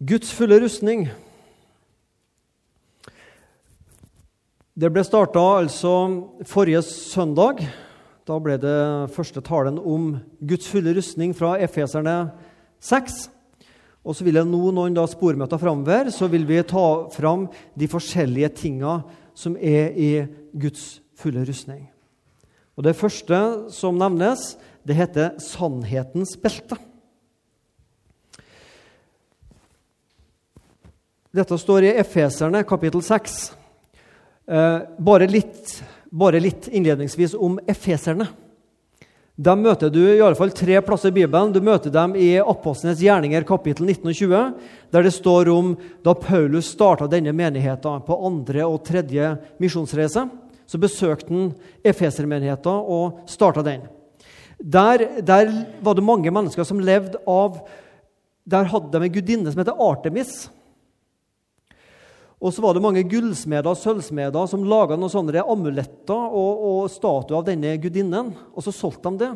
Guds fulle rustning. Det ble starta altså forrige søndag. Da ble det første talen om Guds fulle rustning fra Efeserne 6. Og så vil jeg nå, noen da spormøter framover, så vil vi ta fram de forskjellige tinga som er i Guds fulle rustning. Og Det første som nevnes, det heter sannhetens belte. Dette står i Efeserne kapittel 6. Eh, bare, litt, bare litt innledningsvis om efeserne. Dem møter du i alle fall tre plasser i Bibelen. Du møter dem i Apostlenes gjerninger kapittel 19 og 20, der det står om da Paulus starta denne menigheten på andre og tredje misjonsreise. Så besøkte han efesermenigheten og starta den. Der, der, var det mange mennesker som levde av Der hadde de en gudinne som heter Artemis. Og så var det mange gullsmeder og sølvsmeder som laga noen sånne amuletter og, og statuer av denne gudinnen. Og så solgte de det.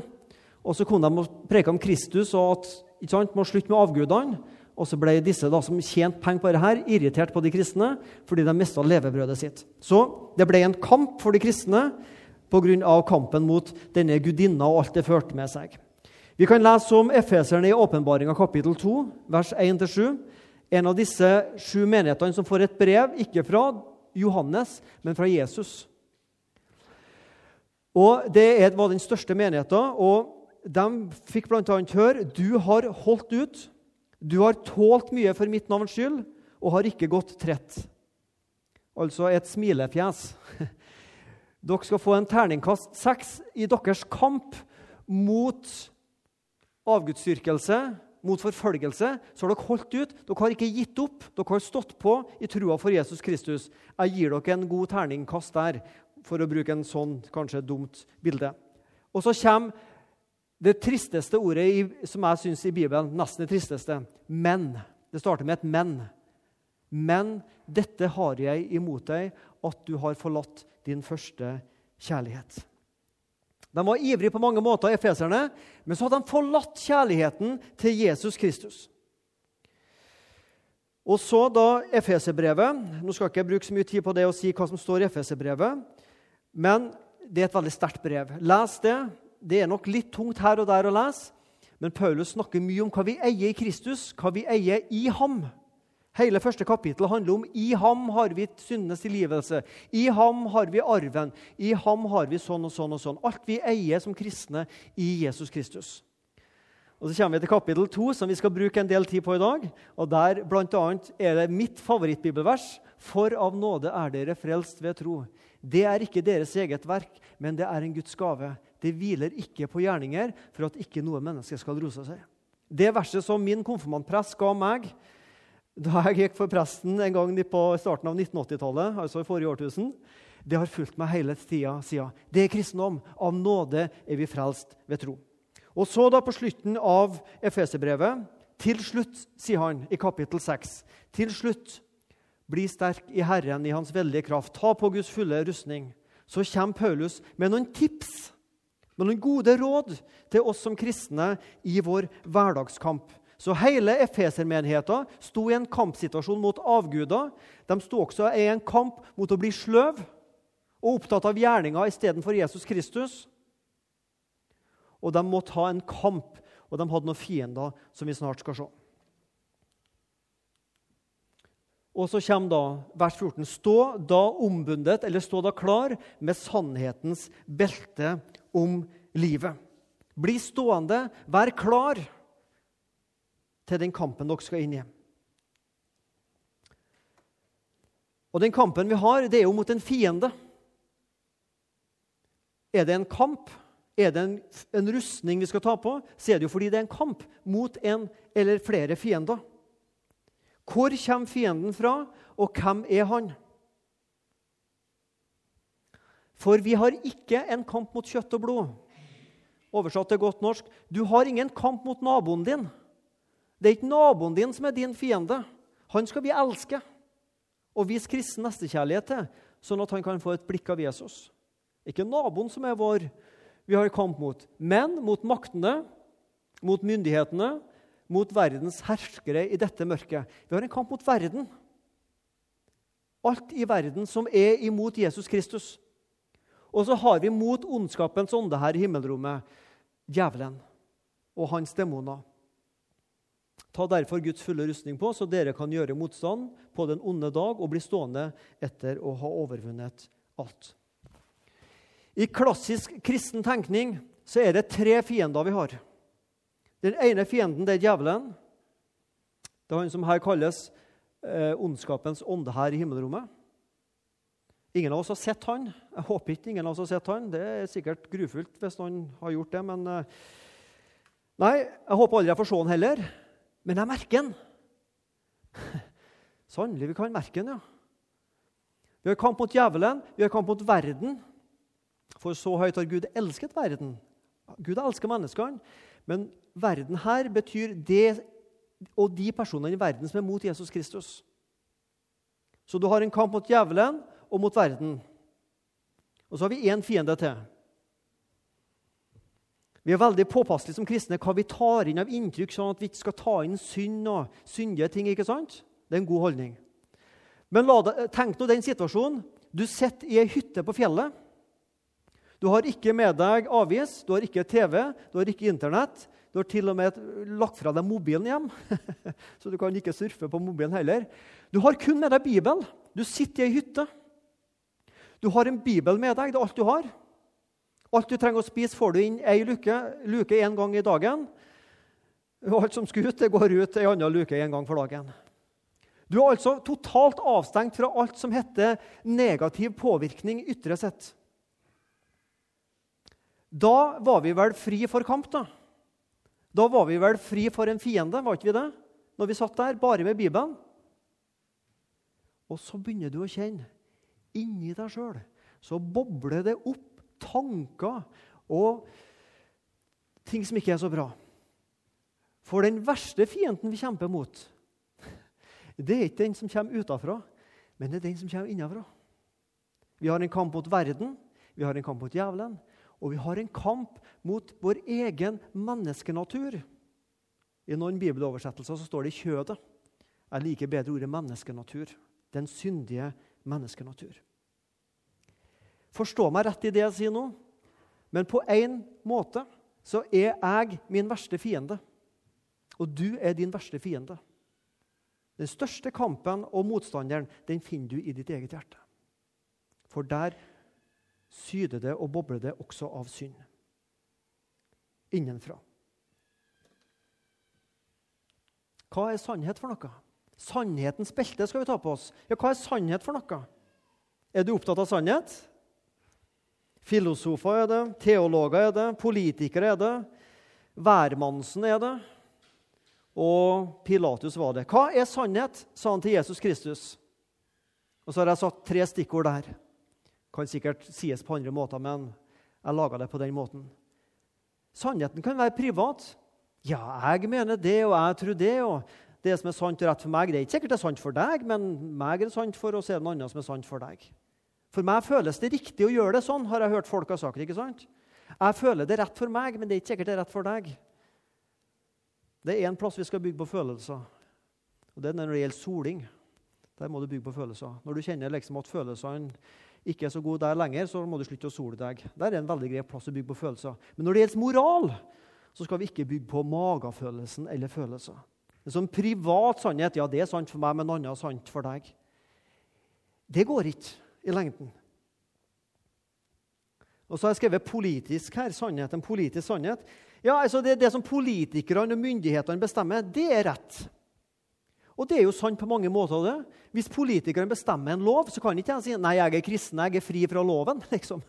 Og så kunne de preke om Kristus og at sant, må slutte med avgudene. Og så ble disse da, som tjente penger på dette, irritert på de kristne fordi de mista levebrødet sitt. Så det ble en kamp for de kristne pga. kampen mot denne gudinna og alt det førte med seg. Vi kan lese om efeserne i Åpenbaringa kapittel 2, vers 1-7 en av disse sju menighetene som får et brev, ikke fra Johannes, men fra Jesus. Og Det var den største menigheten, og de fikk bl.a. høre du har holdt ut, du har tålt mye for mitt navns skyld, og har ikke gått trett. Altså et smilefjes. Dere skal få en terningkast seks i deres kamp mot avgudsdyrkelse, mot forfølgelse, så har dere holdt ut. Dere har ikke gitt opp. Dere har stått på i trua for Jesus Kristus. Jeg gir dere en god terningkast der, for å bruke en sånn kanskje dumt bilde. Og så kommer det tristeste ordet i, som jeg syns i Bibelen. Nesten det tristeste. Men. Det starter med et 'men'. Men dette har jeg imot deg, at du har forlatt din første kjærlighet. De var ivrige på mange måter, efeserne, men så hadde de forlatt kjærligheten til Jesus Kristus. Og så da Efeserbrevet Nå skal jeg ikke bruke så mye tid på det å si hva som står i Efeserbrevet, men det er et veldig sterkt brev. Les det. Det er nok litt tungt her og der å lese, men Paulus snakker mye om hva vi eier i Kristus, hva vi eier i ham. Hele første kapittel handler om i ham har vi syndenes tilgivelse. I ham har vi arven. I ham har vi sånn og sånn og sånn. Alt vi eier som kristne i Jesus Kristus. Og Så kommer vi til kapittel 2, som vi skal bruke en del tid på i dag. og Der blant annet, er det mitt favorittbibelvers. For av nåde er dere frelst ved tro. Det er ikke deres eget verk, men det er en Guds gave. Det hviler ikke på gjerninger for at ikke noe menneske skal rose seg. Det verset som min konfirmantprest ga meg, da jeg gikk for presten en gang på starten av 1980-tallet, altså i forrige årtusen, det har fulgt meg hele tida siden. Det er kristendom. Av nåde er vi frelst ved tro. Og så da på slutten av Efeserbrevet, til slutt, sier han i kapittel 6, til slutt, bli sterk i Herren i Hans veldige kraft. Ta på Guds fulle rustning. Så kommer Paulus med noen tips, med noen gode råd til oss som kristne i vår hverdagskamp. Så hele Efesermenigheten sto i en kampsituasjon mot avguder. De sto også i en kamp mot å bli sløv og opptatt av gjerninga istedenfor Jesus Kristus. Og de måtte ha en kamp, og de hadde noen fiender som vi snart skal se. Og så kommer da vers 14.: Stå da ombundet, eller stå da klar med sannhetens belte om livet. Bli stående, vær klar til den kampen dere skal inn i. Og den kampen vi har, det er jo mot en fiende. Er det en kamp, er det en, en rustning vi skal ta på, så er det jo fordi det er en kamp mot en eller flere fiender. Hvor kommer fienden fra, og hvem er han? For vi har ikke en kamp mot kjøtt og blod. Oversatt til godt norsk du har ingen kamp mot naboen din. Det er ikke naboen din som er din fiende. Han skal vi elske og vise kristen nestekjærlighet til, sånn at han kan få et blikk av Jesus. Ikke naboen som er vår vi har kamp mot, men mot maktene, mot myndighetene, mot verdens herskere i dette mørket. Vi har en kamp mot verden. Alt i verden som er imot Jesus Kristus. Og så har vi mot ondskapens ånde her i himmelrommet, djevelen og hans demoner. Ta derfor Guds fulle rustning på, så dere kan gjøre motstand på den onde dag og bli stående etter å ha overvunnet alt. I klassisk kristen tenkning så er det tre fiender vi har. Den ene fienden det er djevelen. Det er han som her kalles eh, ondskapens ånde her i himmelrommet. Ingen av oss har sett han. Jeg håper ikke ingen av oss har sett han. Det er sikkert grufullt hvis noen har gjort det. men... Eh, nei, jeg håper aldri jeg får se han heller. Men jeg merker den. Sannelig, vi kan merke den, ja. Vi har kamp mot djevelen, vi har kamp mot verden. For så høyt har Gud elsket verden. Gud elsker menneskene. Men verden her betyr det og de personene i verden som er mot Jesus Kristus. Så du har en kamp mot djevelen og mot verden. Og så har vi én fiende til. Vi er veldig påpasselige som kristne hva vi tar inn av inntrykk, sånn at vi ikke skal ta inn synd og syndige ting. ikke sant? Det er en god holdning. Men deg, tenk nå den situasjonen. Du sitter i ei hytte på fjellet. Du har ikke med deg avis, du har ikke TV, du har ikke Internett. Du har til og med lagt fra deg mobilen hjem, så du kan ikke surfe på mobilen heller. Du har kun med deg Bibelen. Du sitter i ei hytte. Du har en bibel med deg. Det er alt du har. Alt du trenger å spise, får du inn ei luke, luke én gang i dagen. Og alt som skal ut, det går ut ei anna luke én gang for dagen. Du er altså totalt avstengt fra alt som heter negativ påvirkning ytre sett. Da var vi vel fri for kamp, da. Da var vi vel fri for en fiende, var ikke vi det? Når vi satt der, bare med Bibelen. Og så begynner du å kjenne inni deg sjøl så bobler det opp tanker og ting som ikke er så bra. For den verste fienden vi kjemper mot, det er ikke den som kommer utafra, men det er den som kommer innafra. Vi har en kamp mot verden, vi har en kamp mot djevelen, og vi har en kamp mot vår egen menneskenatur. I noen bibeloversettelser så står det 'kjødet'. Jeg liker bedre ordet 'menneskenatur'. Den syndige menneskenatur. Forstå meg rett i det jeg sier nå, men på én måte så er jeg min verste fiende. Og du er din verste fiende. Den største kampen og motstanderen den finner du i ditt eget hjerte. For der syder det og bobler det også av synd. Innenfra. Hva er sannhet for noe? Sannhetens belte skal vi ta på oss. Ja, Hva er sannhet for noe? Er du opptatt av sannhet? Filosofer er det, teologer er det, politikere er det, værmannsen er det, og Pilatus var det. Hva er sannhet? sa han til Jesus Kristus. Og så har jeg satt tre stikkord der kan sikkert sies på andre måter, men jeg laga det på den måten. Sannheten kan være privat. Ja, jeg mener det, og jeg tror det. og Det som er sant og rett for meg, det er ikke sikkert det er sant for deg, men meg er det sant for, og så er det noe annet som er sant for deg. For meg føles det riktig å gjøre det sånn, har jeg hørt folk ha sagt. ikke sant? Jeg føler det rett for meg, men det er ikke sikkert det er rett for deg. Det er én plass vi skal bygge på følelser, og det er når det gjelder soling. Der må du bygge på følelser. Når du kjenner liksom at følelsene ikke er så gode der lenger, så må du slutte å sole deg. Der er en veldig grei plass å bygge på følelser. Men når det gjelder moral, så skal vi ikke bygge på magefølelsen eller følelser. En sånn privat sannhet ja, det er sant for meg, men noe annet er sant for deg. Det går ikke i lengden. Og så har jeg skrevet 'politisk' her. Sannhet, en politisk sannhet. Ja, altså det, det som politikerne og myndighetene bestemmer, det er rett. Og det er jo sant på mange måter. det. Hvis politikerne bestemmer en lov, så kan ikke jeg si nei, jeg er kristen, jeg er fri fra loven. liksom.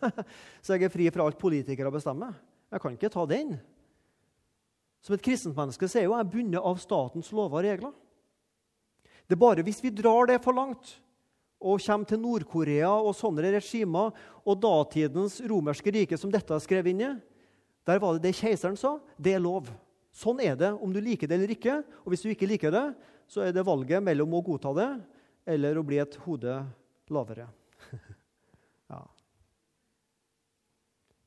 Så jeg er fri fra alt politikere bestemmer. Jeg kan ikke ta den. Som et kristent menneske så er jo jeg bundet av statens lover og regler. Det er bare hvis vi drar det for langt og kommer til Nord-Korea og sånne regimer og datidens romerske rike som dette er skrevet inn i, der var det det keiseren sa. Det er lov. Sånn er det om du liker det eller ikke. Og hvis du ikke liker det, så er det valget mellom å godta det eller å bli et hode lavere. ja.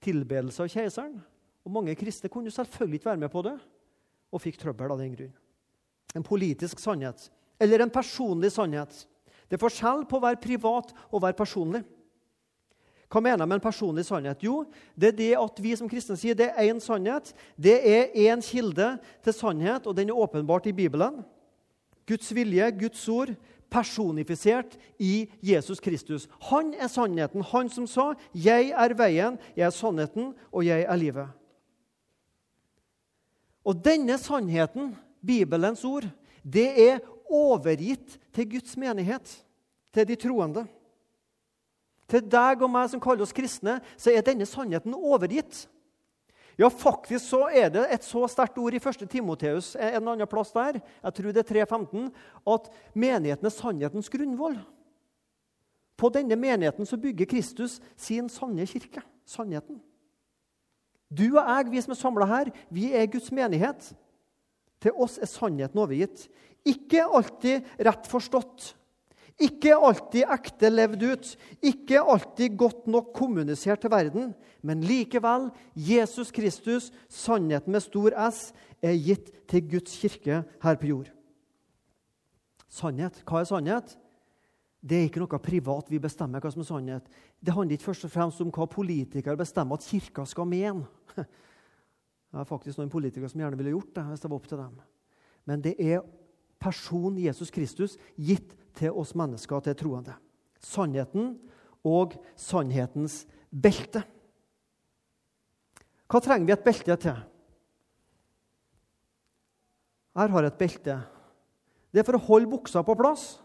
Tilbedelse av keiseren. Og Mange kristne kunne selvfølgelig ikke være med på det. og fikk trøbbel av den grunn. En politisk sannhet eller en personlig sannhet. Det er forskjell på å være privat og å være personlig. Hva mener jeg med en personlig sannhet? Jo, det er det at vi som kristne sier det er én sannhet. Det er én kilde til sannhet, og den er åpenbart i Bibelen. Guds vilje, Guds ord, personifisert i Jesus Kristus. Han er sannheten. Han som sa 'Jeg er veien, jeg er sannheten, og jeg er livet'. Og denne sannheten, Bibelens ord, det er overgitt til Guds menighet, til de troende. Til deg og meg som kaller oss kristne, så er denne sannheten overgitt. Ja, faktisk så er det et så sterkt ord i 1. Timoteus en annen plass der, jeg tror det er 3.15, at menigheten er sannhetens grunnvoll. På denne menigheten så bygger Kristus sin sanne kirke. Sannheten. Du og jeg, vi som er samla her, vi er Guds menighet. Til oss er sannheten overgitt. Ikke alltid rett forstått, ikke alltid ekte levd ut, ikke alltid godt nok kommunisert til verden, men likevel Jesus Kristus, sannheten med stor S, er gitt til Guds kirke her på jord. Sannhet. Hva er sannhet? Det er ikke noe privat vi bestemmer hva som er sannhet. Det handler ikke først og fremst om hva politikere bestemmer at kirka skal mene. Det er faktisk noen politikere som gjerne ville gjort det hvis det var opp til dem. Men det er personen Jesus Kristus gitt til oss mennesker, til troende. Sannheten og sannhetens belte. Hva trenger vi et belte til? Her har jeg et belte. Det er for å holde buksa på plass.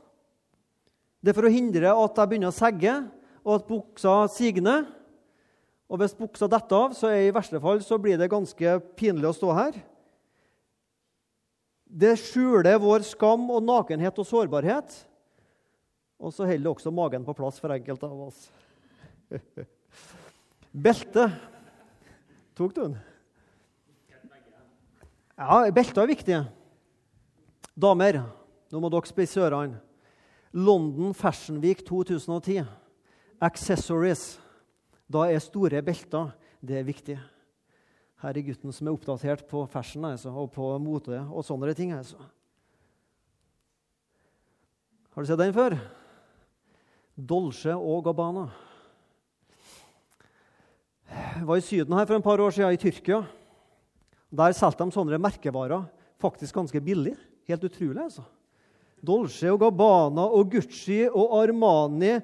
Det er for å hindre at jeg begynner å segge, og at buksa signer. Og hvis buksa detter av, så er i verste fall så blir det ganske pinlig å stå her. Det skjuler vår skam og nakenhet og sårbarhet. Og så holder det også magen på plass for enkelte av oss. Belte. Tok du den? Ja, belter er viktige. Damer, nå må dere spisse ørene. London Fashion Week 2010. Accessories. Da er store belter det er viktig. Her er gutten som er oppdatert på fashion altså, og på mote og sånne ting. Altså. Har du sett den før? Dolce og Gabbana. Jeg var i Syden her for en par år siden, i Tyrkia. Der solgte de sånne merkevarer faktisk ganske billig. Helt utrolig, altså. Dolce og Gabbana og Gucci og Armani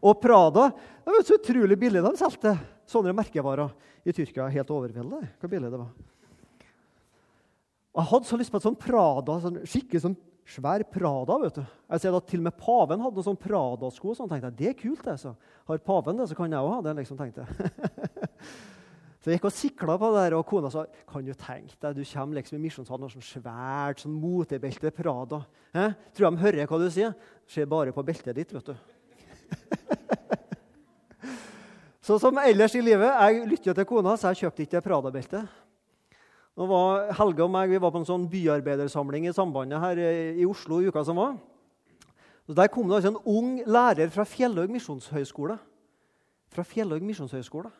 og Prada. Det var så utrolig billig de solgte sånne merkevarer i Tyrkia. Helt overveldende hvor billig det var. Jeg hadde så lyst på et sånn Prada, sånn, skikkelig sånn svær Prada. vet du. Jeg ser at Til og med paven hadde noen sånn Prada-sko. sånn tenkte jeg, Det er kult. det, så. Har paven det, så kan jeg òg ha det. liksom, tenkte jeg. så jeg gikk og sikla på det der, og kona sa kan du tenke deg, du kommer liksom i misjonssalen med sånn svært sånn motebelte Prada. Eh? Tror de hører hva du sier? Ser bare på beltet ditt, vet du. så som ellers i livet, jeg lytter til kona, så jeg kjøpte ikke Prada-beltet. Nå var Helge og meg vi var på en sånn byarbeidersamling i Sambandet her i Oslo i uka som var. Og der kom det altså en ung lærer fra Fjellhaug misjonshøgskole. Fra Fjellhaug misjonshøgskole.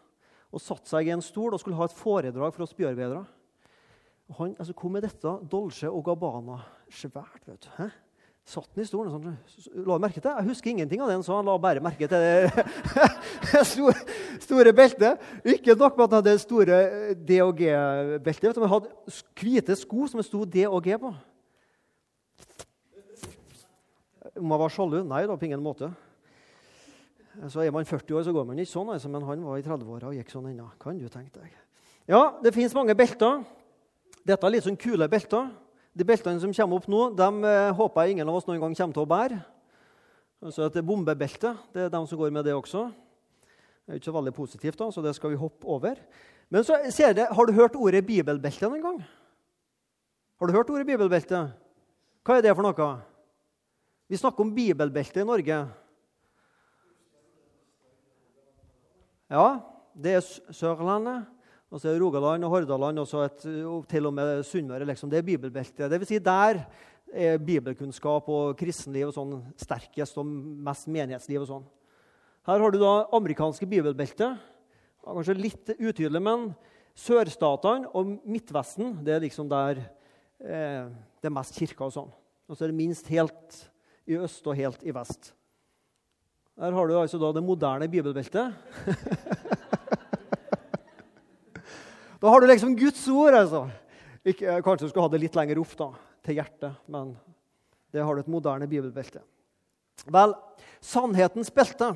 Og satte seg i en stol og skulle ha et foredrag for oss byarbeidere. Og han altså, kom med dette Dolce og Gabbana. Svært, vet du. Hæ? Satt han i stolen og sånn, la merke til. Jeg husker ingenting av det han sa. Han la bare merke til det store, store beltet. Ikke nok med at han hadde store DOG-belte. Han hadde hvite sko som det sto DOG på. Om jeg var sjalu? Nei da, på ingen måte. Så Er man 40 år, så går man ikke sånn. Altså, men han var i 30-åra og gikk sånn ennå. Kan du tenke deg. Ja, det fins mange belter. Dette er litt sånn kule belter. De beltene som kommer opp nå, dem eh, håper jeg ingen av oss noen gang kommer til å bære. Altså Et bombebelte det er de som går med det også. Det er ikke så veldig positivt, da, så det skal vi hoppe over. Men så ser jeg, Har du hørt ordet bibelbelte noen gang? Har du hørt ordet bibelbelte? Hva er det for noe? Vi snakker om bibelbelte i Norge. Ja, det er Sørlandet. Og så er Rogaland og Hordaland og til og med Sunnmøre. Liksom. Det er bibelbeltet. Det vil si der er bibelkunnskap og kristenliv og sånn sterkest og mest menighetsliv. og sånn. Her har du da amerikanske bibelbeltet. Kanskje litt utydelig, men Sørstatene og Midtvesten det er liksom der eh, det er mest kirker og sånn. Og så er det minst helt i øst og helt i vest. Her har du altså da det moderne bibelbeltet. da har du liksom Guds ord, altså. Ikke, kanskje du skulle ha det litt lenger opp da, til hjertet, men det har du et moderne bibelbelte. Vel, sannhetens belte,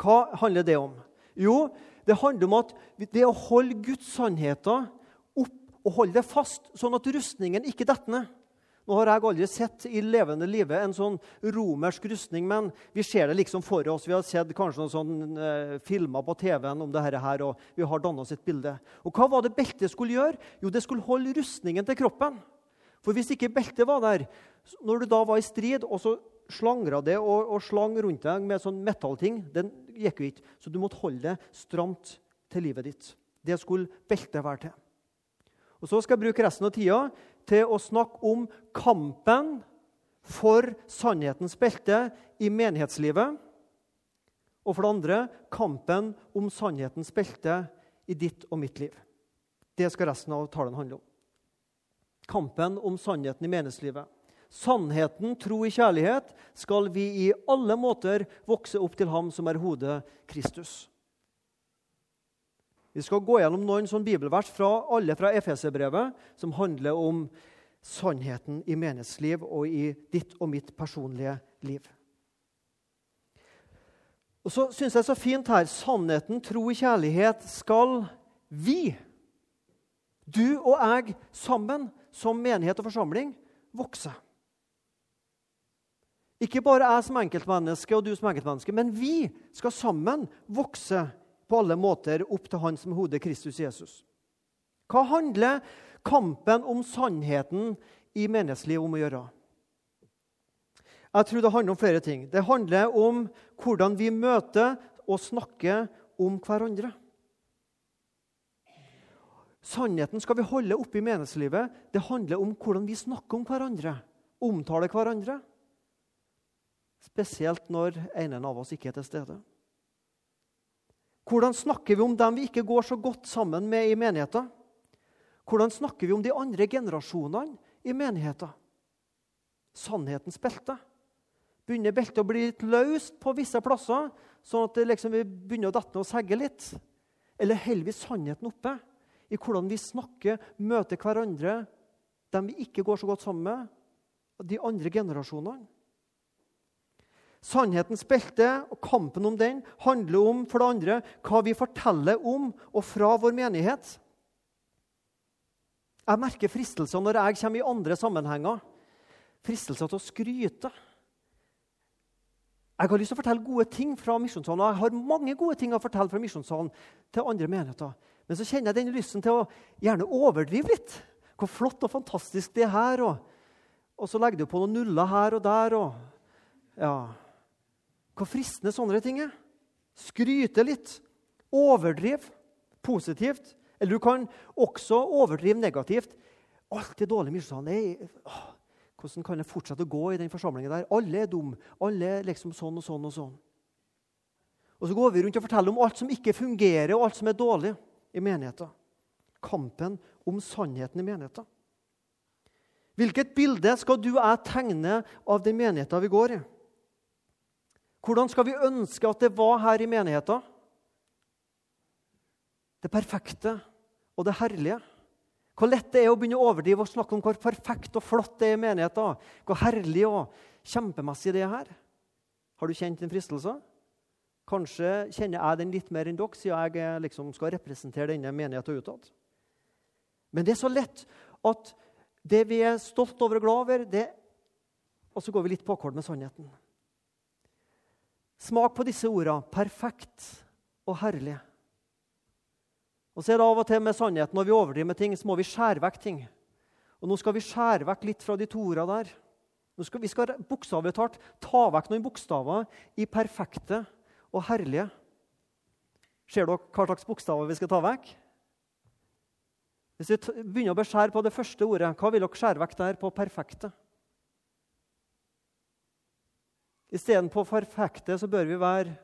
hva handler det om? Jo, det handler om at det å holde Guds sannheter opp og holde det fast, sånn at rustningen ikke detter ned. Nå har jeg aldri sett i levende livet en sånn romersk rustning, men vi ser det liksom for oss. Vi har sett kanskje noen sånne eh, filmer på TV-en om dette her, og vi har dannet oss et bilde. Og hva var det beltet skulle gjøre? Jo, det skulle holde rustningen til kroppen. For hvis ikke beltet var der, når du da var i strid, og så slangra det og, og, slang rundt deg med sånn metallting, den gikk jo ikke. Så du måtte holde det stramt til livet ditt. Det skulle beltet være til. Og Så skal jeg bruke resten av tida til å snakke om kampen for sannhetens belte i menighetslivet. Og for det andre kampen om sannhetens belte i ditt og mitt liv. Det skal resten av talen handle om. Kampen om sannheten i menighetslivet. Sannheten, tro i kjærlighet, skal vi i alle måter vokse opp til ham som er hodet Kristus. Vi skal gå gjennom noen sånn bibelvers fra alle fra Efeserbrevet som handler om sannheten i menighetsliv og i ditt og mitt personlige liv. Og så syns jeg så fint her sannheten, tro i kjærlighet, skal vi, du og jeg, sammen som menighet og forsamling, vokse. Ikke bare jeg som enkeltmenneske og du som enkeltmenneske, men vi skal sammen vokse på alle måter opp til Han som hodet Kristus Jesus. Hva handler kampen om sannheten i menneskelivet om å gjøre? Jeg tror det handler om flere ting. Det handler om hvordan vi møter og snakker om hverandre. Sannheten skal vi holde oppe i menneskelivet. Det handler om hvordan vi snakker om hverandre, omtaler hverandre. Spesielt når en av oss ikke er til stede. Hvordan snakker vi om dem vi ikke går så godt sammen med i menigheten? Hvordan snakker vi om de andre generasjonene i menigheten? Sannhetens belte. Begynner beltet å bli litt løst på visse plasser, sånn at liksom begynner å dette og segge litt? Eller holder vi sannheten oppe i hvordan vi snakker, møter hverandre, dem vi ikke går så godt sammen med, de andre generasjonene? Sannhetens belte og kampen om den handler om for det andre, hva vi forteller om og fra vår menighet. Jeg merker fristelser når jeg kommer i andre sammenhenger. Fristelser til å skryte. Jeg har lyst til å fortelle gode ting fra misjonssalen, og jeg har mange gode ting å fortelle fra misjonssalen til andre menigheter. Men så kjenner jeg denne lysten til å gjerne overdrive litt. Hvor flott og fantastisk det er her. Og, og så legger du på noen nuller her og der. Og, ja, hvor fristende sånne ting er. Skryte litt. Overdriv positivt. Eller du kan også overdrive negativt. Alt er dårlig med Hvordan kan jeg fortsette å gå i den forsamlingen der? Alle er dumme. Alle er liksom sånn og sånn og sånn. Og så går vi rundt og forteller om alt som ikke fungerer, og alt som er dårlig i menigheten. Kampen om sannheten i menigheten. Hvilket bilde skal du og jeg tegne av den menigheten vi går i? Hvordan skal vi ønske at det var her i menigheten? Det perfekte og det herlige. Hvor lett det er å begynne å overdrive og snakke om hvor perfekt og flott det er i menigheten. Hvor herlig og kjempemessig det er her. Har du kjent en fristelse? Kanskje kjenner jeg den litt mer enn dere, siden jeg liksom skal representere denne menigheten utad. Men det er så lett at det vi er stolt over og glad over, det, og så går vi litt på akkord med sannheten. Smak på disse ordene perfekt og herlig. Og så er det av og til med sannheten når vi overdriver med ting, så må vi skjære vekk ting. Og nå skal vi skjære vekk litt fra de to ordene der. Nå skal, vi skal bokstavelig talt ta vekk noen bokstaver i perfekte og herlige. Ser dere hva slags bokstaver vi skal ta vekk? Hvis vi begynner å beskjære på det første ordet, hva vil dere skjære vekk der på perfekte? Istedenfor perfekte så bør vi være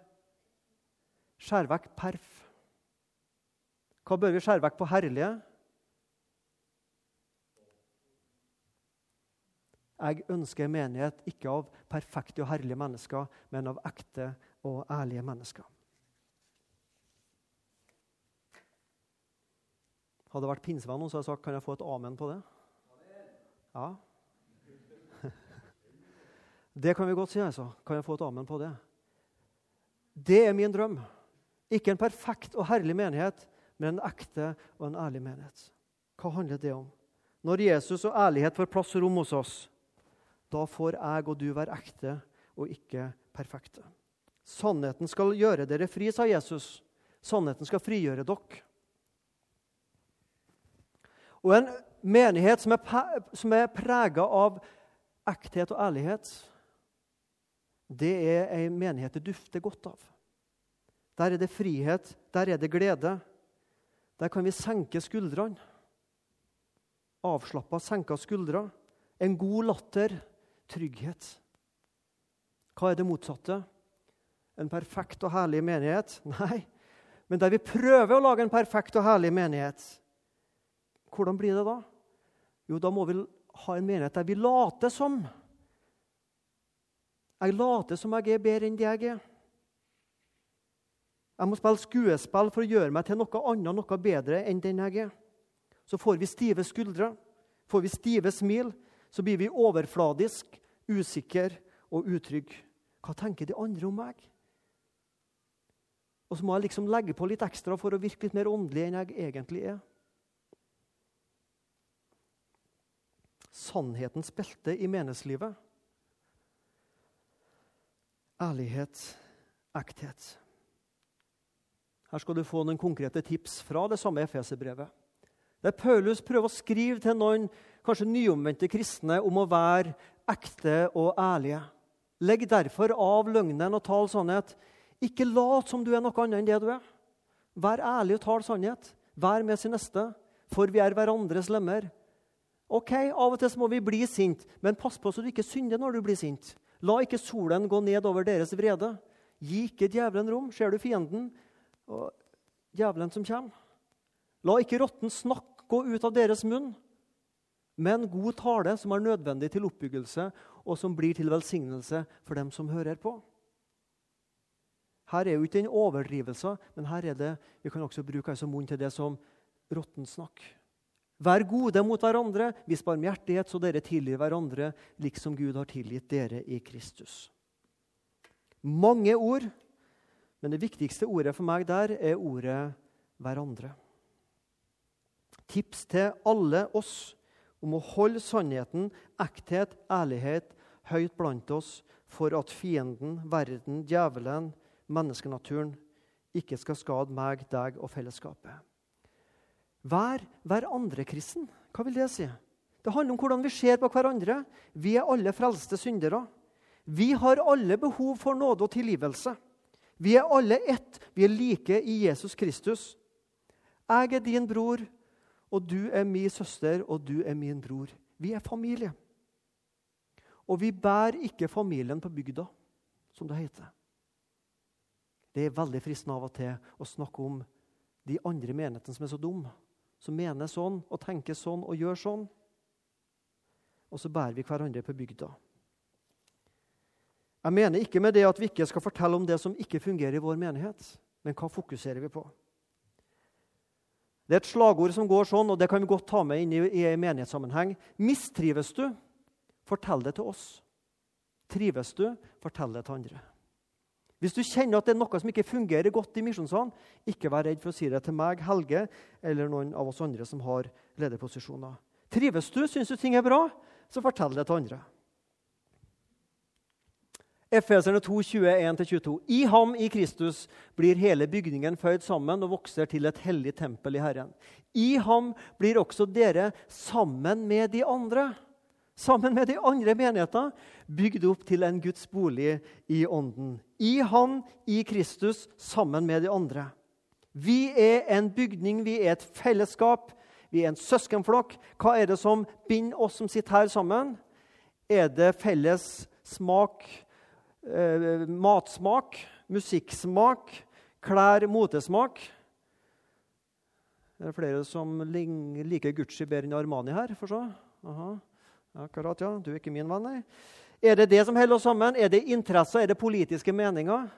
skjære vekk perf. Hva bør vi skjære vekk på herlige? Jeg ønsker en menighet ikke av perfekte og herlige mennesker, men av ekte og ærlige mennesker. Hadde det vært pinsevenn så hadde jeg sagt kan jeg få et amen på det. Ja. Det kan vi godt si. altså. Kan jeg få et amen på det? Det er min drøm. Ikke en perfekt og herlig menighet, men en ekte og en ærlig menighet. Hva handler det om? Når Jesus og ærlighet får plass og rom hos oss, da får jeg og du være ekte og ikke perfekte. Sannheten skal gjøre dere fri, sa Jesus. Sannheten skal frigjøre dere. Og en menighet som er, som prega av ekthet og ærlighet, det er ei menighet det dufter godt av. Der er det frihet, der er det glede. Der kan vi senke skuldrene. Avslappa, senka skuldre. En god latter, trygghet. Hva er det motsatte? En perfekt og herlig menighet? Nei, men der vi prøver å lage en perfekt og herlig menighet. Hvordan blir det da? Jo, da må vi ha en menighet der vi later som. Jeg later som jeg er bedre enn det jeg er. Jeg må spille skuespill for å gjøre meg til noe annet, noe bedre enn den jeg er. Så får vi stive skuldre, får vi stive smil, så blir vi overfladisk, usikre og utrygge. Hva tenker de andre om meg? Og så må jeg liksom legge på litt ekstra for å virke litt mer åndelig enn jeg egentlig er. Sannhetens belte i menneskelivet. Ærlighet, ekthet. Her skal du få noen konkrete tips fra det samme Efeserbrevet. Der Paulus prøver å skrive til noen kanskje nyomvendte kristne om å være ekte og ærlige. Legg derfor av løgnen og tal sannhet. Ikke lat som du er noe annet enn det du er. Vær ærlig og tal sannhet. Vær med sin neste, for vi er hverandres lemmer. Ok, Av og til må vi bli sint, men pass på så du ikke synder når du blir sint. La ikke solen gå ned over deres vrede. Gi ikke djevelen rom. Ser du fienden? og djevelen som kommer. La ikke råtten snakk gå ut av deres munn, men god tale som er nødvendig til oppbyggelse, og som blir til velsignelse for dem som hører på. Her er jo ikke en overdrivelse, men her er det, vi kan også bruke altså munn til det som råttensnakk. Vær gode mot hverandre, vis barmhjertighet, så dere tilgir hverandre, liksom Gud har tilgitt dere i Kristus. Mange ord men det viktigste ordet for meg der er ordet 'hverandre'. Tips til alle oss om å holde sannheten, ekthet, ærlighet høyt blant oss for at fienden, verden, djevelen, menneskenaturen ikke skal skade meg, deg og fellesskapet. Vær hverandre-kristen. Hva vil det si? Det handler om hvordan vi ser på hverandre. Vi er alle frelste syndere. Vi har alle behov for nåde og tilgivelse. Vi er alle ett. Vi er like i Jesus Kristus. Jeg er din bror, og du er min søster, og du er min bror. Vi er familie. Og vi bærer ikke familien på bygda, som det heter. Det er veldig fristende av og til å snakke om de andre menighetene som er så dumme. Som mener sånn og tenker sånn og gjør sånn. Og så bærer vi hverandre på bygda. Jeg mener ikke med det at vi ikke skal fortelle om det som ikke fungerer i vår menighet. Men hva fokuserer vi på? Det er et slagord som går sånn, og det kan vi godt ta med inn i, i menighetssammenheng. Mistrives du, fortell det til oss. Trives du, fortell det til andre. Hvis du kjenner at det er noe som ikke fungerer godt i misjonssalen, ikke vær redd for å si det til meg, Helge, eller noen av oss andre som har lederposisjoner. Trives du, syns du ting er bra, så fortell det til andre. Efeserne 2, 21-22. I ham, i Kristus, blir hele bygningen føyd sammen og vokser til et hellig tempel i Herren. I ham blir også dere, sammen med de andre, sammen med de andre menigheter, bygd opp til en Guds bolig i Ånden. I Han, i Kristus, sammen med de andre. Vi er en bygning, vi er et fellesskap, vi er en søskenflokk. Hva er det som binder oss som sitter her sammen? Er det felles smak? eh, matsmak, musikksmak, klær, motesmak? Er det flere som liker Gucci bedre enn Armani her? For så? Aha. Akkurat, ja. Du er ikke min venn, nei. Er det det som holder oss sammen? Er det interesser? Er det politiske meninger?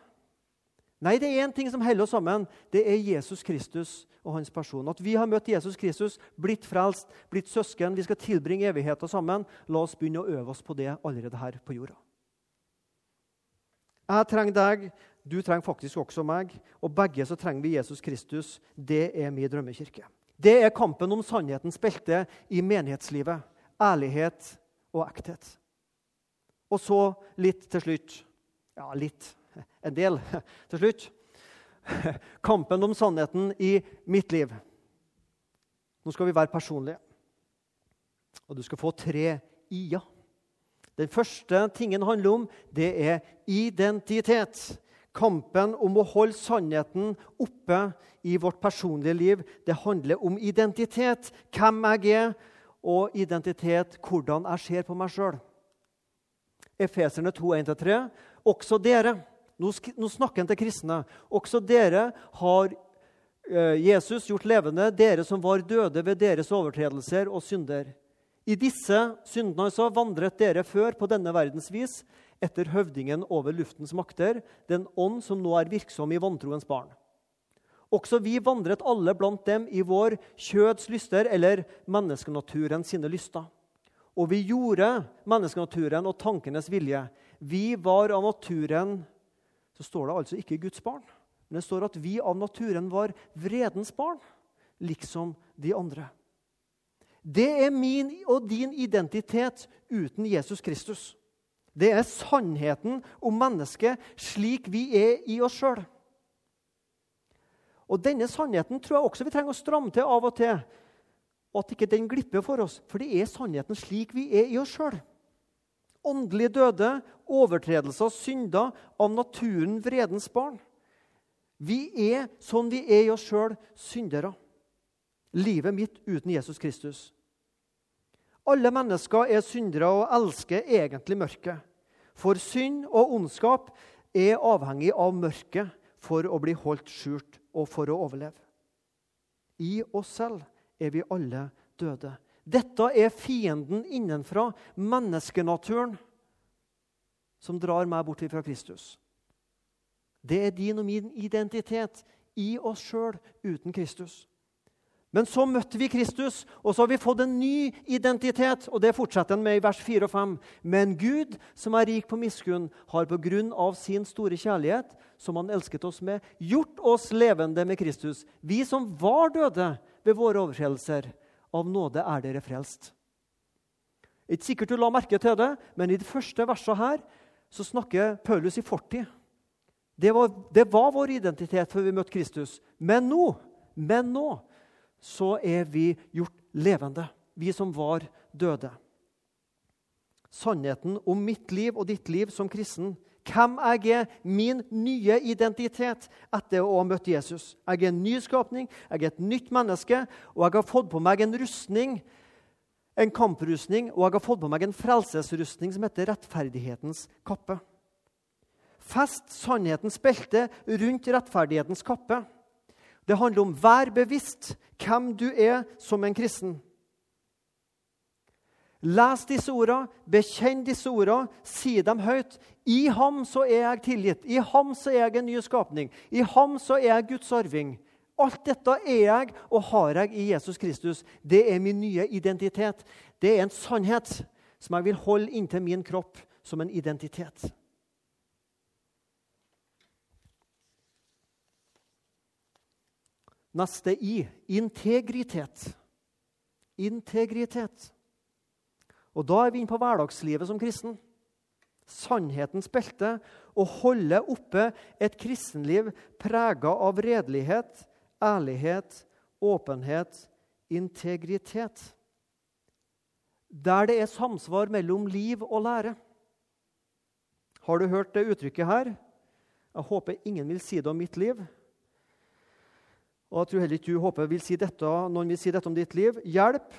Nei, det er én ting som holder oss sammen. Det er Jesus Kristus og hans person. At vi har møtt Jesus Kristus, blitt frelst, blitt søsken. Vi skal tilbringe evigheten sammen. La oss begynne å øve oss på det allerede her på jorda. Jeg trenger deg, du trenger faktisk også meg. Og begge så trenger vi Jesus Kristus. Det er min drømmekirke. Det er kampen om sannhetens belte i menighetslivet. Ærlighet og ekthet. Og så litt til slutt Ja, litt. En del til slutt. Kampen om sannheten i mitt liv. Nå skal vi være personlige. Og du skal få tre i-er. Den første tingen handler om, det er identitet. Kampen om å holde sannheten oppe i vårt personlige liv, det handler om identitet. Hvem jeg er, og identitet hvordan jeg ser på meg sjøl. Efeserne 2.1-3. Også dere nå, snakker han til kristne. Også dere har eh, Jesus gjort levende, dere som var døde ved deres overtredelser og synder. I disse syndene altså vandret dere før på denne verdens vis, etter høvdingen over luftens makter, den ånd som nå er virksom i vantroens barn. Også vi vandret alle blant dem i vår kjøds lyster, eller menneskenaturen sine lyster. Og vi gjorde menneskenaturen og tankenes vilje. Vi var av naturen så står det altså ikke Guds barn. Men det står at vi av naturen var vredens barn, liksom de andre. Det er min og din identitet uten Jesus Kristus. Det er sannheten om mennesket slik vi er i oss sjøl. Og Denne sannheten tror jeg også vi trenger å stramme til av og til. Og at ikke den glipper for oss. For det er sannheten slik vi er i oss sjøl åndelig døde, overtredelser, synder, av naturen vredens barn. Vi er sånn vi er i oss sjøl, syndere. Livet mitt uten Jesus Kristus. Alle mennesker er syndere og elsker egentlig mørket. For synd og ondskap er avhengig av mørket for å bli holdt skjult og for å overleve. I oss selv er vi alle døde. Dette er fienden innenfra, menneskenaturen, som drar meg bort fra Kristus. Det er din og min identitet i oss sjøl uten Kristus. Men så møtte vi Kristus, og så har vi fått en ny identitet. og Det fortsetter han med i vers 4 og 5. Men Gud, som er rik på miskunn, har på grunn av sin store kjærlighet, som han elsket oss med, gjort oss levende med Kristus. Vi som var døde ved våre overtredelser, av nåde er dere frelst. Ikke sikkert du la merke til det, men i det første verset her så snakker Paulus i fortid. Det var, det var vår identitet før vi møtte Kristus. Men nå, men nå så er vi gjort levende, vi som var døde. Sannheten om mitt liv og ditt liv som kristen hvem jeg er, min nye identitet etter å ha møtt Jesus. Jeg er en ny skapning, jeg er et nytt menneske, og jeg har fått på meg en rustning, en kamprustning, og jeg har fått på meg en frelsesrustning som heter rettferdighetens kappe. Fest sannhetens belte rundt rettferdighetens kappe. Det handler om vær bevisst hvem du er som en kristen. Les disse ordene, bekjenn disse ordene, si dem høyt. I ham så er jeg tilgitt. I ham så er jeg en ny skapning. I ham så er jeg Guds arving. Alt dette er jeg og har jeg i Jesus Kristus. Det er min nye identitet. Det er en sannhet som jeg vil holde inntil min kropp som en identitet. Neste i integritet. Integritet. Og Da er vi inne på hverdagslivet som kristen. Sannhetens belte. Å holde oppe et kristenliv prega av redelighet, ærlighet, åpenhet, integritet. Der det er samsvar mellom liv og lære. Har du hørt det uttrykket her? Jeg håper ingen vil si det om mitt liv. Og jeg tror heller ikke du håper vil si dette, noen vil si dette om ditt liv. Hjelp,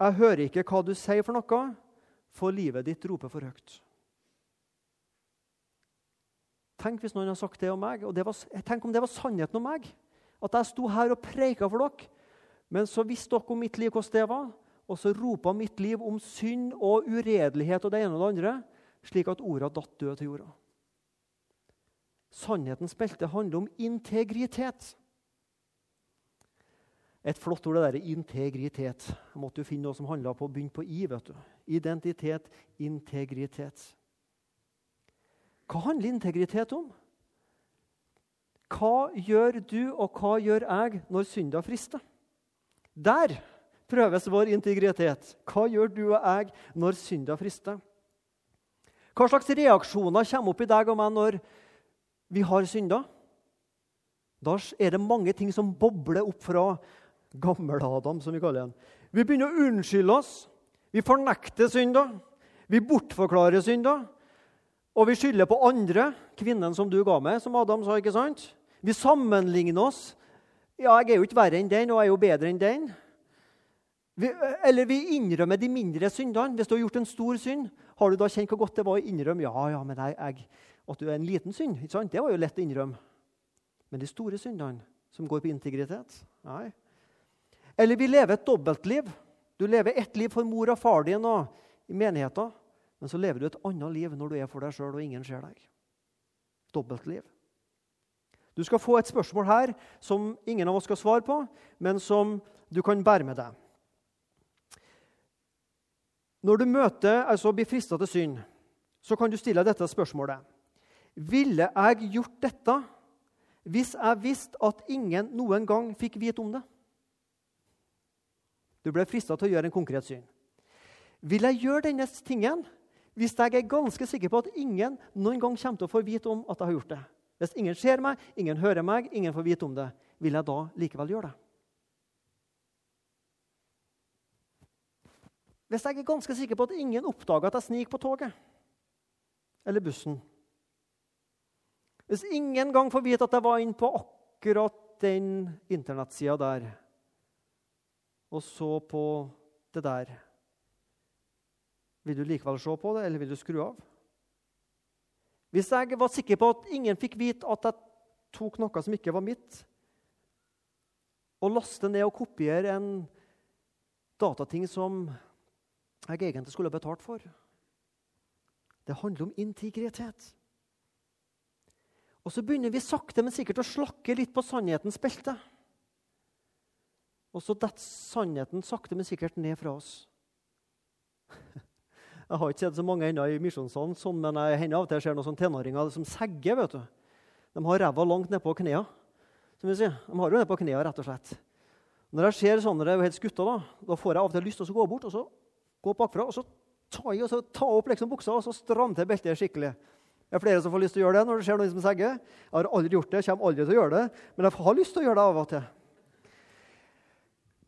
jeg hører ikke hva du sier for noe, for livet ditt roper for høyt. Tenk hvis noen har sagt det om meg, og var, tenk om det var sannheten om meg. At jeg sto her og preika for dere, Men så visste dere om mitt liv hvordan det var, og så ropa mitt liv om synd og uredelighet og det ene og det andre, slik at orda datt døde til jorda. Sannhetens belte handler om integritet. Et flott ord, det der integritet. Jeg måtte jo finne noe som handla på å begynne på i. vet du. Identitet, integritet. Hva handler integritet om? Hva gjør du, og hva gjør jeg når synda frister? Der prøves vår integritet. Hva gjør du og jeg når synda frister? Hva slags reaksjoner kommer opp i deg og meg når vi har synda? Da er det mange ting som bobler opp fra gammel-Adam, som vi kaller den. Vi begynner å unnskylde oss. Vi fornekter synda. Vi bortforklarer synda. Og vi skylder på andre, kvinnen som du ga meg, som Adam sa. ikke sant? Vi sammenligner oss. Ja, jeg er jo ikke verre enn den, og jeg er jo bedre enn den. Vi, eller vi innrømmer de mindre syndene. Hvis du har gjort en stor synd, har du da kjent hvor godt det var å innrømme ja, ja, men jeg, jeg, at du er en liten synd? ikke sant? Det var jo lett å innrømme. Men de store syndene, som går på integritet Nei. Eller vi lever et dobbeltliv. Du lever ett liv for mor og far din og i menigheten, men så lever du et annet liv når du er for deg sjøl og ingen ser deg. Dobbeltliv. Du skal få et spørsmål her som ingen av oss skal svare på, men som du kan bære med deg. Når du møter, altså blir frista til synd, så kan du stille dette spørsmålet. Ville jeg gjort dette hvis jeg visste at ingen noen gang fikk vite om det? Du ble frista til å gjøre en konkret syn. Vil jeg gjøre denne tingen hvis jeg er ganske sikker på at ingen noen gang kommer til å få vite om at jeg har gjort det? Hvis ingen ser meg, ingen hører meg, ingen får vite om det, vil jeg da likevel gjøre det? Hvis jeg er ganske sikker på at ingen oppdager at jeg sniker på toget eller bussen Hvis ingen gang får vite at jeg var inne på akkurat den internettsida der og så på det der Vil du likevel se på det, eller vil du skru av? Hvis jeg var sikker på at ingen fikk vite at jeg tok noe som ikke var mitt, og laste ned og kopiere en datating som jeg egentlig skulle ha betalt for Det handler om integritet. Og så begynner vi sakte, men sikkert å slakke litt på sannhetens belte. Og så detter sannheten sakte, men sikkert ned fra oss. Jeg har ikke sett så mange ennå i misjonssalen, sånn, men jeg hender av og til ser noen tenåringer som segger. vet du. De har ræva langt nedpå knærne. De har jo ned på knærne, rett og slett. Når jeg ser sånne helt skutter, da, da får jeg av og til lyst til å gå bort og så gå bakfra og så ta, i, og så ta opp liksom buksa og så stramme til beltet skikkelig. Det er flere som får lyst til å gjøre det når det skjer noen som segger. Jeg har aldri gjort det, kommer aldri til å gjøre det, men jeg har lyst til å gjøre det av og til.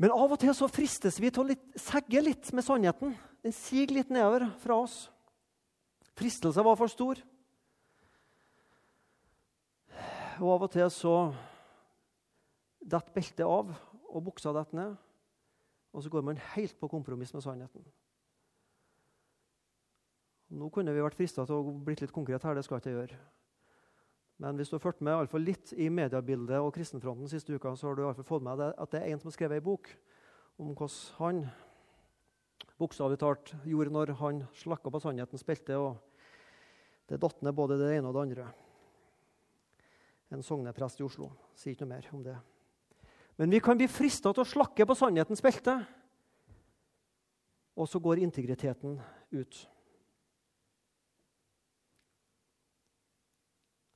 Men av og til så fristes vi til å litt, segge litt med sannheten. Den siger litt nedover fra oss. Fristelsen var for stor. Og av og til så detter beltet av, og buksa detter ned. Og så går man helt på kompromiss med sannheten. Nå kunne vi vært frista til å bli litt konkret her. Det skal jeg ikke gjøre. Men hvis du har fulgt med i fall litt i mediebildet og kristenfronten siste uka, så har du i fall fått med deg at det er en som har skrevet ei bok om hvordan han bokstavelig talt gjorde når han slakka på sannhetens belte. og Det datt ned både det ene og det andre. En sogneprest i Oslo sier ikke noe mer om det. Men vi kan bli frista til å slakke på sannhetens belte, og så går integriteten ut.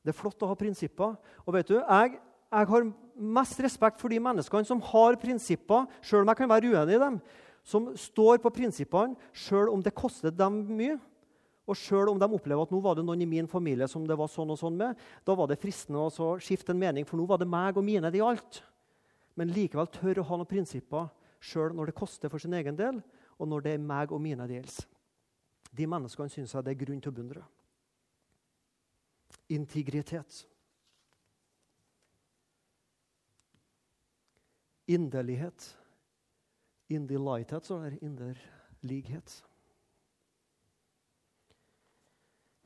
Det er flott å ha prinsipper. Og vet du, jeg, jeg har mest respekt for de menneskene som har prinsipper, sjøl om jeg kan være uenig i dem. Som står på prinsippene sjøl om det koster dem mye. Og sjøl om de opplever at nå var det noen i min familie som det var sånn og sånn med, da var det fristende å skifte en mening, for nå var det meg og mine det gjaldt. Men likevel tør å ha noen prinsipper sjøl når det koster for sin egen del, og når det er meg og mine det gjelder. De menneskene syns jeg det er grunn til å beundre integritet. Inderlighet. Inderlighet, så er inderlighet.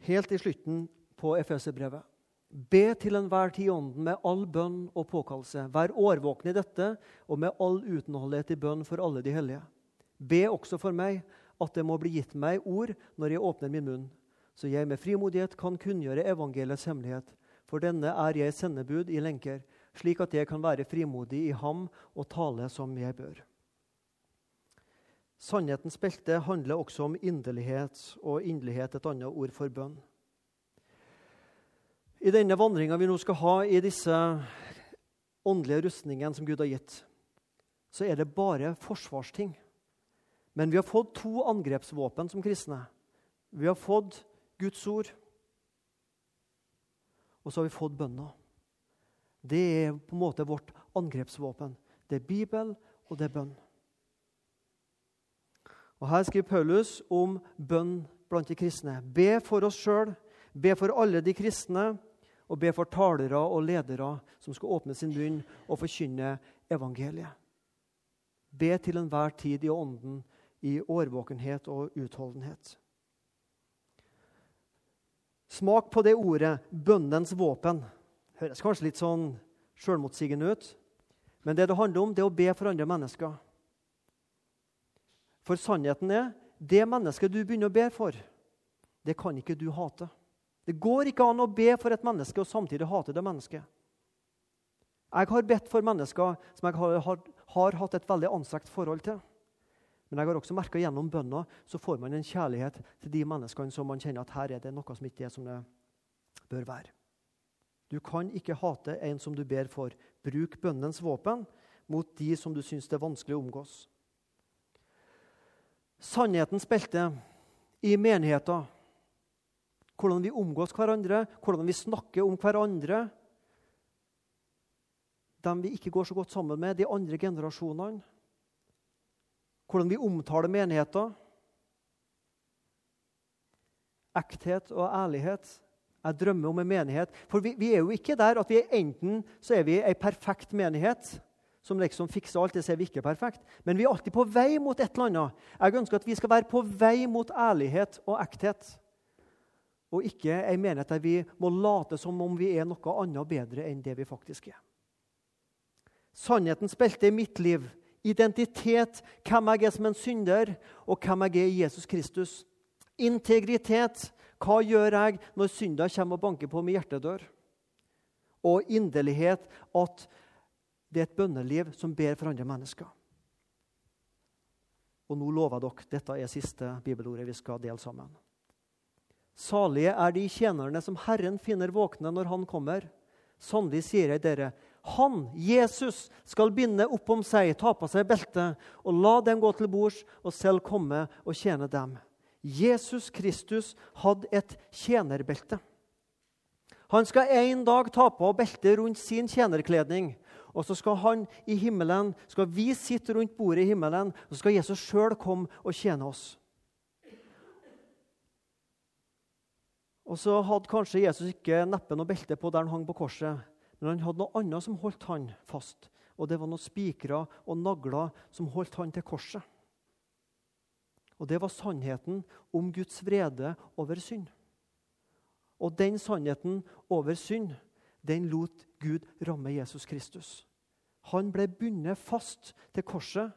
Helt i slutten på Efeserbrevet Be til enhver tid ånden med all bønn og påkallelse. Vær årvåkne i dette og med all utenholdighet i bønn for alle de hellige. Be også for meg at det må bli gitt meg ord når jeg åpner min munn, så jeg med frimodighet kan kunngjøre evangeliets hemmelighet. For denne er jeg sendebud i lenker, slik at jeg kan være frimodig i ham og tale som jeg bør. Sannhetens belte handler også om inderlighet, og inderlighet et annet ord for bønn. I denne vandringa vi nå skal ha i disse åndelige rustningene som Gud har gitt, så er det bare forsvarsting. Men vi har fått to angrepsvåpen som kristne. Vi har fått Guds ord, og så har vi fått bønna. Det er på en måte vårt angrepsvåpen. Det er Bibel, og det er bønn. Og Her skriver Paulus om bønn blant de kristne. Be for oss sjøl, be for alle de kristne og be for talere og ledere som skal åpne sin munn og forkynne evangeliet. Be til enhver tid i ånden, i årvåkenhet og utholdenhet. Smak på det ordet 'bønnens våpen'. Høres kanskje litt sånn sjølmotsigende ut. Men det det handler om, det er å be for andre mennesker. For sannheten er det mennesket du begynner å be for, det kan ikke du hate. Det går ikke an å be for et menneske og samtidig hate det mennesket. Jeg har bedt for mennesker som jeg har, har, har hatt et veldig anstrengt forhold til. Men jeg har også merka gjennom bønna så får man en kjærlighet til de menneskene som man kjenner at her er det noe som ikke er som det bør være. Du kan ikke hate en som du ber for. Bruk bønnens våpen mot de som du syns det er vanskelig å omgås. Sannhetens belte i menigheter hvordan vi omgås hverandre, hvordan vi snakker om hverandre. Dem vi ikke går så godt sammen med, de andre generasjonene. Hvordan vi omtaler menigheter. Ekthet og ærlighet. Jeg drømmer om en menighet. For vi, vi er jo ikke der at vi er enten så er vi ei perfekt menighet som liksom fikser alt. Det ser vi ikke perfekt. Men vi er alltid på vei mot et eller annet. Jeg ønsker at vi skal være på vei mot ærlighet og ekthet og ikke ei menighet der vi må late som om vi er noe annet bedre enn det vi faktisk er. Sannhetens belte i mitt liv, identitet, hvem jeg er som en synder, og hvem jeg er i Jesus Kristus. Integritet, hva gjør jeg når synda kommer og banker på min hjertedør? Og inderlighet, at det er et bønneliv som ber for andre mennesker. Og nå lover dere, dette er siste bibelordet vi skal dele sammen. Salige er de tjenerne som Herren finner våkne når Han kommer. Sannelig sier jeg dere, han, Jesus, skal binde opp om seg, ta på seg beltet, og la dem gå til bords, og selv komme og tjene dem. Jesus Kristus hadde et tjenerbelte. Han skal en dag ta på beltet rundt sin tjenerkledning. Og så skal han i himmelen, skal vi sitte rundt bordet i himmelen, og så skal Jesus sjøl komme og tjene oss. Og så hadde kanskje Jesus ikke neppe noe belte på der han hang på korset, men han hadde noe annet som holdt han fast. Og det var noen spikere og nagler som holdt han til korset. Og det var sannheten om Guds vrede over synd. Og den sannheten over synd, den lot Gud ramme Jesus Kristus. Han ble bundet fast til korset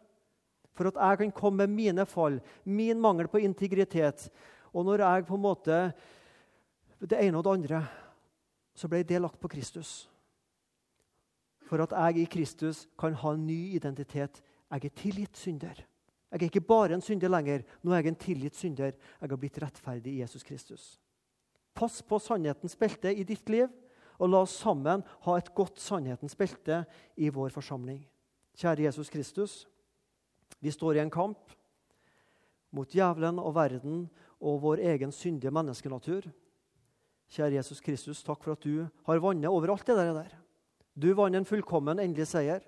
for at jeg kan komme med mine fall, min mangel på integritet. Og når jeg på en måte det ene og det andre, så ble det lagt på Kristus. For at jeg i Kristus kan ha en ny identitet. Jeg er tilgitt synder. Jeg er ikke bare en synder lenger. Nå er jeg en tilgitt synder. Jeg har blitt rettferdig i Jesus Kristus. Pass på sannhetens belte i ditt liv, og la oss sammen ha et godt sannhetens belte i vår forsamling. Kjære Jesus Kristus, vi står i en kamp mot djevelen og verden og vår egen syndige menneskenatur. Kjære Jesus Kristus, takk for at du har vannet over alt det der. Du vant en fullkommen, endelig seier.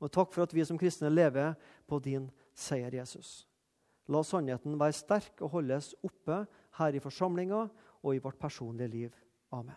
Og takk for at vi som kristne lever på din seier, Jesus. La sannheten være sterk og holdes oppe her i forsamlinga og i vårt personlige liv. Amen.